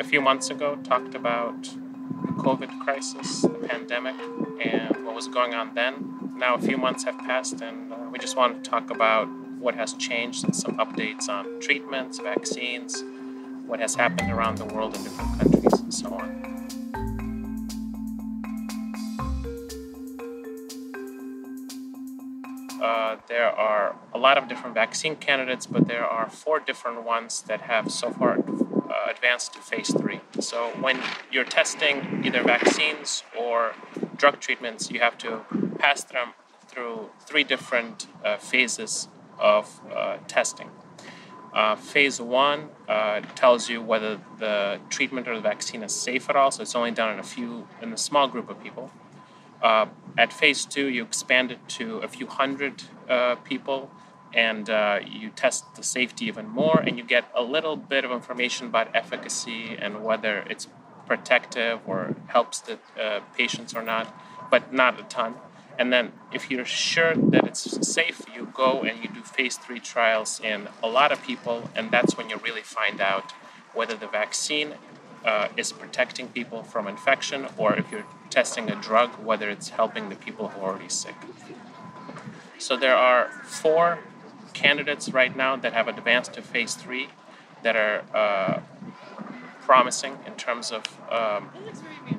a few months ago talked about the COVID crisis, the pandemic, and what was going on then. Now, a few months have passed, and uh, we just want to talk about what has changed and some updates on treatments, vaccines, what has happened around the world in different countries, and so on. Uh, there are a lot of different vaccine candidates, but there are four different ones that have so far advanced to phase three. So when you're testing either vaccines or drug treatments, you have to pass them through three different uh, phases of uh, testing. Uh, phase one uh, tells you whether the treatment or the vaccine is safe at all, so it's only done in a few, in a small group of people. Uh, at phase two, you expand it to a few hundred uh, people and uh, you test the safety even more, and you get a little bit of information about efficacy and whether it's protective or helps the uh, patients or not, but not a ton. And then, if you're sure that it's safe, you go and you do phase three trials in a lot of people, and that's when you really find out whether the vaccine uh, is protecting people from infection or if you're testing a drug, whether it's helping the people who are already sick. So there are four candidates right now that have advanced to phase three that are uh, promising in terms of um,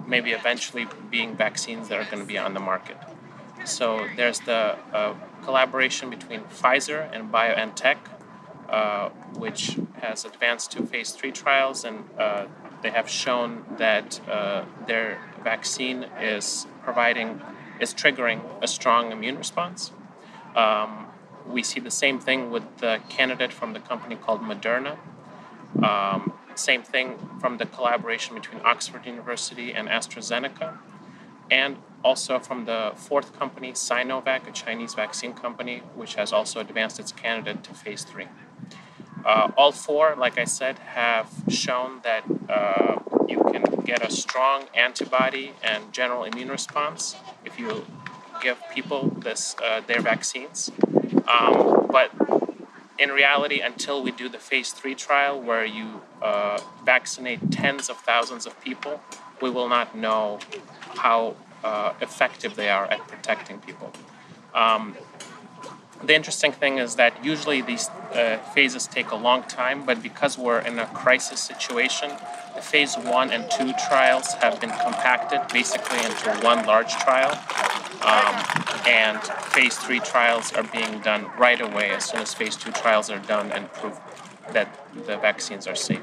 maybe eventually being vaccines that are going to be on the market. So there's the uh, collaboration between Pfizer and BioNTech, uh, which has advanced to phase three trials, and uh, they have shown that uh, their vaccine is providing, is triggering a strong immune response. Um, we see the same thing with the candidate from the company called Moderna. Um, same thing from the collaboration between Oxford University and AstraZeneca, and also from the fourth company, Sinovac, a Chinese vaccine company, which has also advanced its candidate to phase three. Uh, all four, like I said, have shown that uh, you can get a strong antibody and general immune response if you give people this uh, their vaccines. Um, but in reality, until we do the phase three trial where you uh, vaccinate tens of thousands of people, we will not know how uh, effective they are at protecting people. Um, the interesting thing is that usually these uh, phases take a long time, but because we're in a crisis situation, the phase one and two trials have been compacted basically into one large trial. Um, and phase three trials are being done right away as soon as phase two trials are done and prove that the vaccines are safe.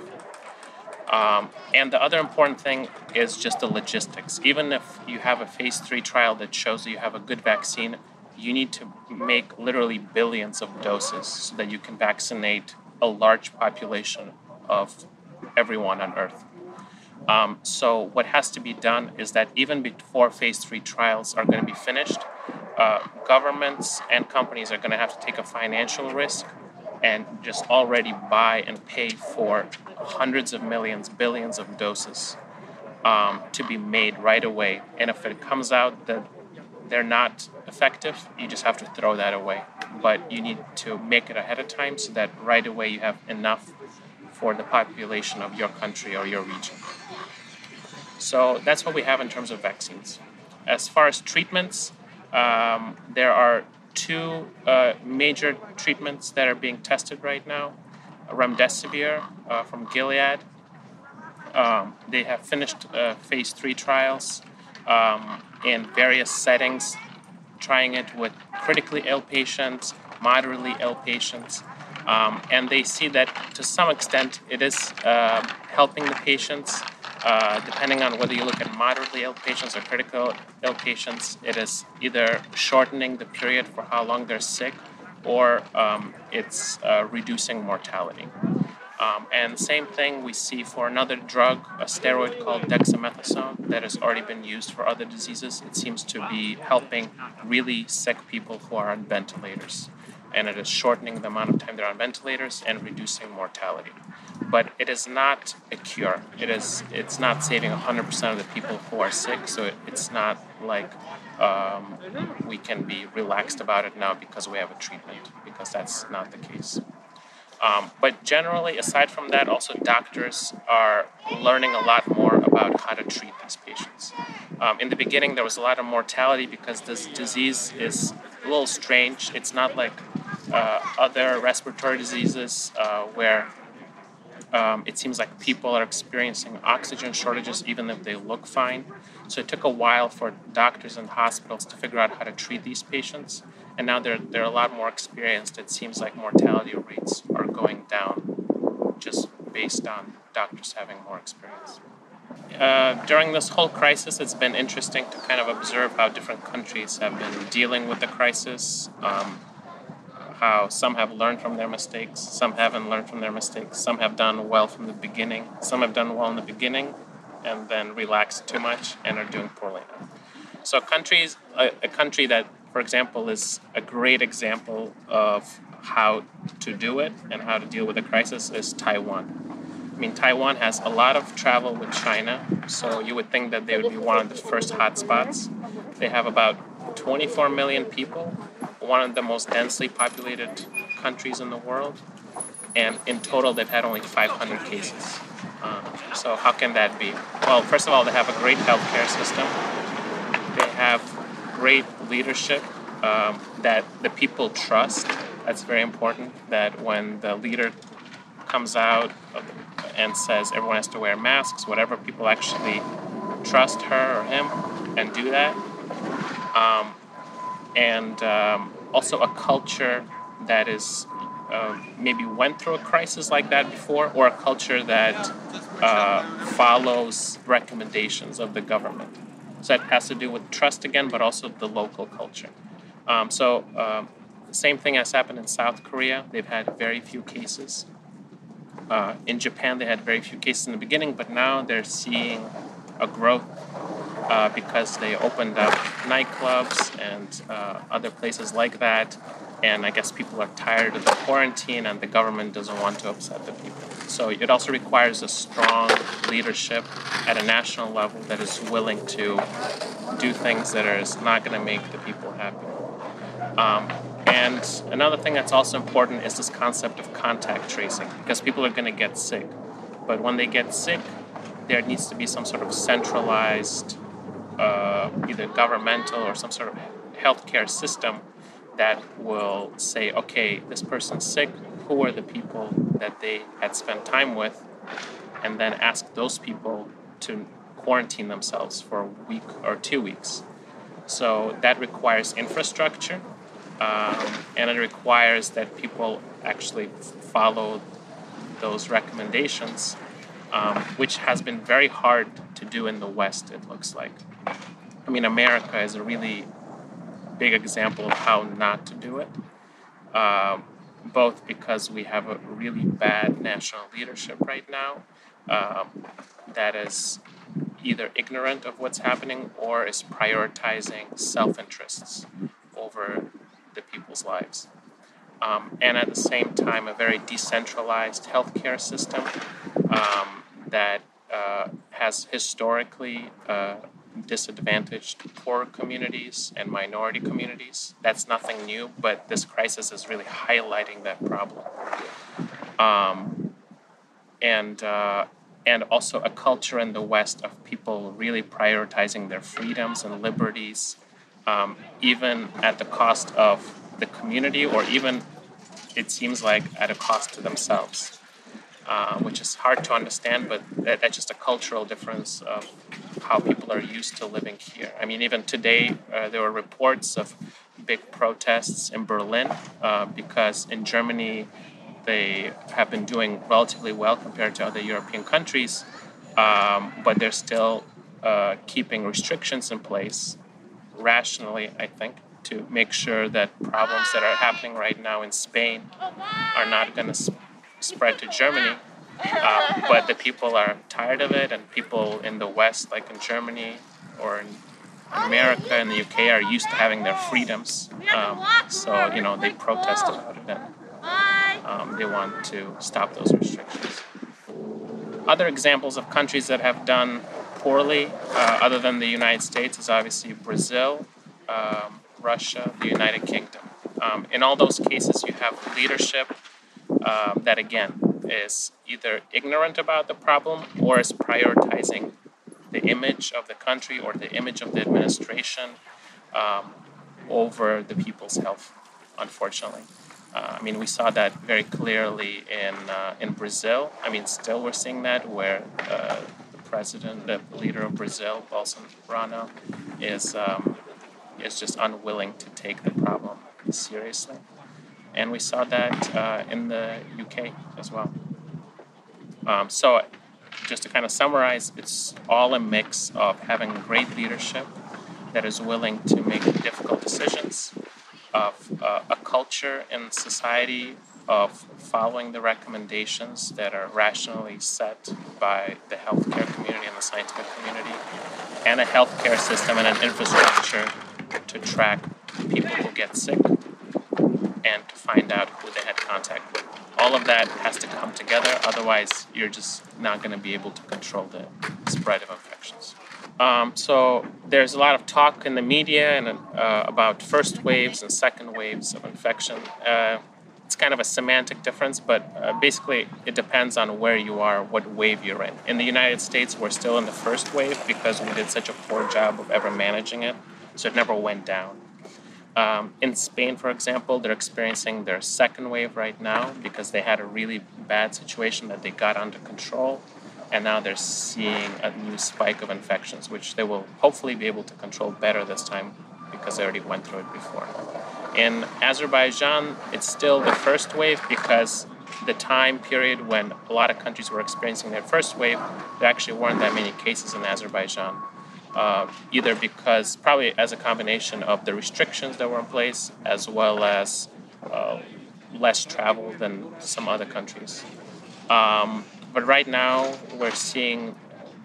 Um, and the other important thing is just the logistics. Even if you have a phase three trial that shows that you have a good vaccine, you need to make literally billions of doses so that you can vaccinate a large population of everyone on Earth. Um, so, what has to be done is that even before phase three trials are going to be finished, uh, governments and companies are going to have to take a financial risk and just already buy and pay for hundreds of millions, billions of doses um, to be made right away. And if it comes out that they're not effective, you just have to throw that away. But you need to make it ahead of time so that right away you have enough for the population of your country or your region. So that's what we have in terms of vaccines. As far as treatments, um, there are two uh, major treatments that are being tested right now remdesivir uh, from Gilead. Um, they have finished uh, phase three trials um, in various settings, trying it with critically ill patients, moderately ill patients. Um, and they see that to some extent it is uh, helping the patients uh, depending on whether you look at moderately ill patients or critical ill patients, it is either shortening the period for how long they're sick or um, it's uh, reducing mortality. Um, and same thing we see for another drug, a steroid called dexamethasone that has already been used for other diseases. It seems to be helping really sick people who are on ventilators. And it is shortening the amount of time they're on ventilators and reducing mortality but it is not a cure. It is it's not saving 100% of the people who are sick. So it, it's not like um, we can be relaxed about it now because we have a treatment because that's not the case. Um, but generally, aside from that, also doctors are learning a lot more about how to treat these patients. Um, in the beginning, there was a lot of mortality because this disease is a little strange. It's not like other respiratory diseases uh, where um, it seems like people are experiencing oxygen shortages even if they look fine. So it took a while for doctors and hospitals to figure out how to treat these patients. And now they're, they're a lot more experienced. It seems like mortality rates are going down just based on doctors having more experience. Uh, during this whole crisis, it's been interesting to kind of observe how different countries have been dealing with the crisis. Um, how some have learned from their mistakes, some haven't learned from their mistakes, some have done well from the beginning, some have done well in the beginning and then relaxed too much and are doing poorly now. So countries, a, a country that, for example, is a great example of how to do it and how to deal with a crisis is Taiwan. I mean, Taiwan has a lot of travel with China, so you would think that they would be one of the first hotspots. They have about 24 million people one of the most densely populated countries in the world, and in total they've had only 500 cases. Um, so how can that be? Well, first of all, they have a great healthcare system. They have great leadership um, that the people trust. That's very important. That when the leader comes out and says everyone has to wear masks, whatever, people actually trust her or him and do that. Um, and um, also a culture that is uh, maybe went through a crisis like that before, or a culture that uh, follows recommendations of the government. So that has to do with trust again, but also the local culture. Um, so, um, same thing has happened in South Korea. They've had very few cases. Uh, in Japan, they had very few cases in the beginning, but now they're seeing a growth uh, because they opened up nightclubs and uh, other places like that. And I guess people are tired of the quarantine and the government doesn't want to upset the people. So it also requires a strong leadership at a national level that is willing to do things that are not going to make the people happy. Um, and another thing that's also important is this concept of contact tracing because people are going to get sick. But when they get sick, there needs to be some sort of centralized uh, either governmental or some sort of healthcare system that will say, okay, this person's sick, who are the people that they had spent time with, and then ask those people to quarantine themselves for a week or two weeks. So that requires infrastructure, um, and it requires that people actually follow those recommendations, um, which has been very hard to do in the West, it looks like. I mean, America is a really big example of how not to do it, uh, both because we have a really bad national leadership right now um, that is either ignorant of what's happening or is prioritizing self interests over the people's lives. Um, and at the same time, a very decentralized healthcare system um, that uh, has historically uh, disadvantaged poor communities and minority communities. That's nothing new, but this crisis is really highlighting that problem. Um, and uh, and also a culture in the West of people really prioritizing their freedoms and liberties, um, even at the cost of the community, or even it seems like at a cost to themselves, uh, which is hard to understand, but that, that's just a cultural difference of how people are used to living here. I mean, even today, uh, there were reports of big protests in Berlin uh, because in Germany, they have been doing relatively well compared to other European countries, um, but they're still uh, keeping restrictions in place rationally, I think, to make sure that problems that are happening right now in Spain are not going to sp- spread to Germany uh, but the people are tired of it, and people in the West, like in Germany or in America and the UK, are used to having their freedoms. Um, so, you know, they protest about it and um, they want to stop those restrictions. Other examples of countries that have done poorly, uh, other than the United States, is obviously Brazil, um, Russia, the United Kingdom. Um, in all those cases, you have leadership um, that again is either ignorant about the problem or is prioritizing the image of the country or the image of the administration um, over the people's health, unfortunately. Uh, I mean, we saw that very clearly in uh, in Brazil. I mean, still we're seeing that where uh, the president, the leader of Brazil, Bolsonaro, is um, is just unwilling to take the problem seriously, and we saw that uh, in the UK as well. Um, so, just to kind of summarize, it's all a mix of having great leadership that is willing to make difficult decisions, of uh, a culture in society of following the recommendations that are rationally set by the healthcare community and the scientific community, and a healthcare system and an infrastructure to track people who get sick and to find out who they had contact with. All of that has to come together, otherwise, you're just not going to be able to control the spread of infections. Um, so there's a lot of talk in the media and uh, about first waves and second waves of infection. Uh, it's kind of a semantic difference, but uh, basically it depends on where you are, what wave you're in. In the United States, we're still in the first wave because we did such a poor job of ever managing it, so it never went down. Um, in Spain, for example, they're experiencing their second wave right now because they had a really bad situation that they got under control and now they're seeing a new spike of infections, which they will hopefully be able to control better this time because they already went through it before. In Azerbaijan, it's still the first wave because the time period when a lot of countries were experiencing their first wave, there actually weren't that many cases in Azerbaijan. Uh, either because probably as a combination of the restrictions that were in place as well as uh, less travel than some other countries. Um, but right now, we're seeing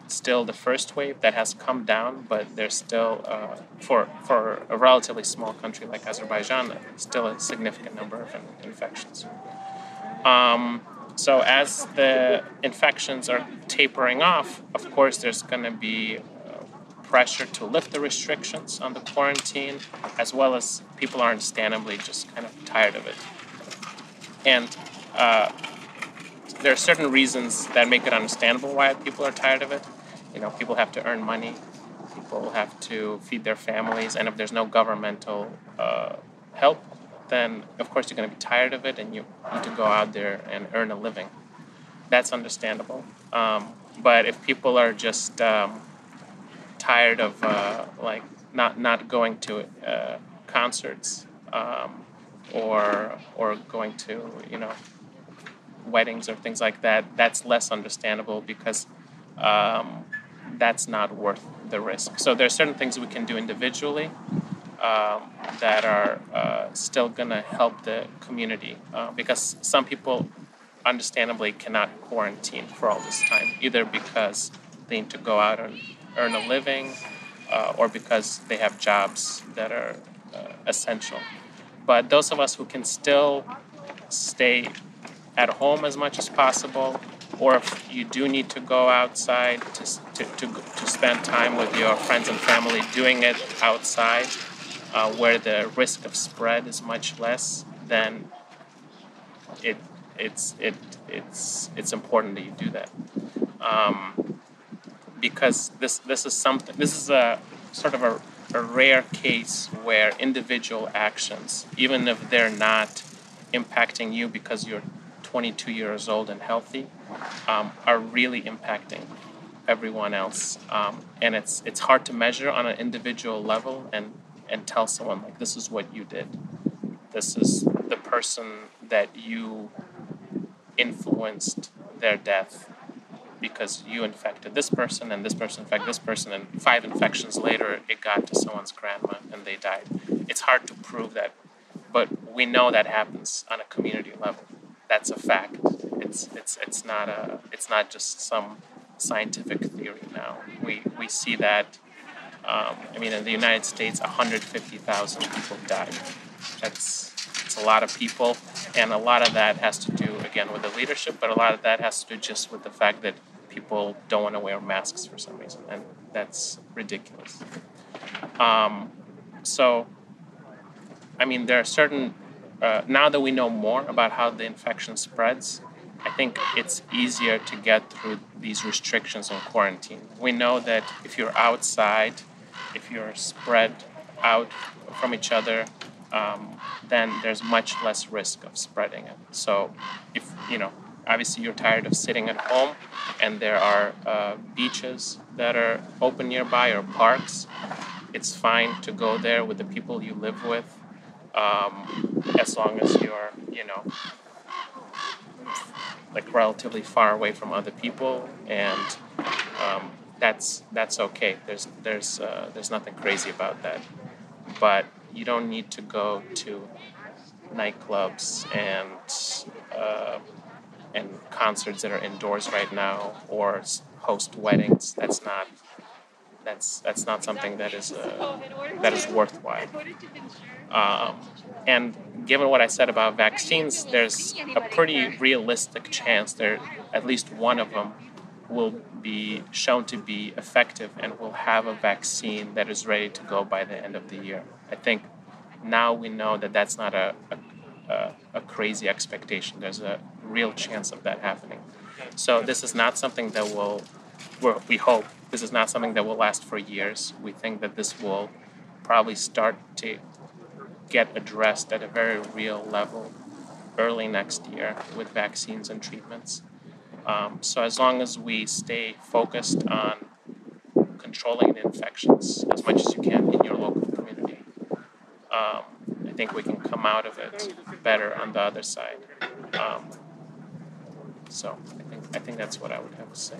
still the first wave that has come down, but there's still, uh, for, for a relatively small country like Azerbaijan, still a significant number of infections. Um, so, as the infections are tapering off, of course, there's going to be pressure to lift the restrictions on the quarantine, as well as people are understandably just kind of tired of it. And uh, there are certain reasons that make it understandable why people are tired of it. You know, people have to earn money, people have to feed their families, and if there's no governmental uh, help, then of course you're going to be tired of it and you need to go out there and earn a living. That's understandable. Um, but if people are just um, tired of uh, like not not going to uh, concerts um, or or going to you know weddings or things like that, that's less understandable because um, that's not worth the risk. So there are certain things we can do individually um, that are uh, still going to help the community uh, because some people understandably cannot quarantine for all this time, either because to go out and earn a living uh, or because they have jobs that are uh, essential. But those of us who can still stay at home as much as possible, or if you do need to go outside to, to, to, to spend time with your friends and family, doing it outside uh, where the risk of spread is much less, then it, it's, it, it's, it's important that you do that. Um, because this, this is something, this is a sort of a, a rare case where individual actions, even if they're not impacting you because you're 22 years old and healthy um, are really impacting everyone else. Um, and it's it's hard to measure on an individual level and and tell someone like this is what you did. This is the person that you influenced their death because you infected this person and this person infected this person and five infections later it got to someone's grandma and they died. It's hard to prove that, but we know that happens on a community level that's a fact. It's it's it's not a it's not just some scientific theory now. We we see that. Um, I mean, in the United States, 150,000 people died. That's it's a lot of people, and a lot of that has to do again with the leadership, but a lot of that has to do just with the fact that people don't want to wear masks for some reason, and that's ridiculous. Um, so, I mean, there are certain uh, now that we know more about how the infection spreads, I think it's easier to get through these restrictions on quarantine. We know that if you're outside, if you're spread out from each other, um, then there's much less risk of spreading it. So, if you know, obviously you're tired of sitting at home, and there are uh, beaches that are open nearby or parks, it's fine to go there with the people you live with, um, as long as you're, you know, like relatively far away from other people, and um, that's that's okay. There's there's uh, there's nothing crazy about that, but you don't need to go to nightclubs and uh, and concerts that are indoors right now or host weddings. That's not that's that's not something that is uh, that is worthwhile. Um, and given what I said about vaccines, there's a pretty realistic chance that at least one of them will be shown to be effective and will have a vaccine that is ready to go by the end of the year. I think now we know that that's not a, a, a crazy expectation. There's a real chance of that happening. So this is not something that will, we hope, this is not something that will last for years. We think that this will probably start to get addressed at a very real level early next year with vaccines and treatments. Um, so as long as we stay focused on controlling the infections as much as you can in your local community, um, I think we can come out of it better on the other side. Um, so I think I think that's what I would have to say.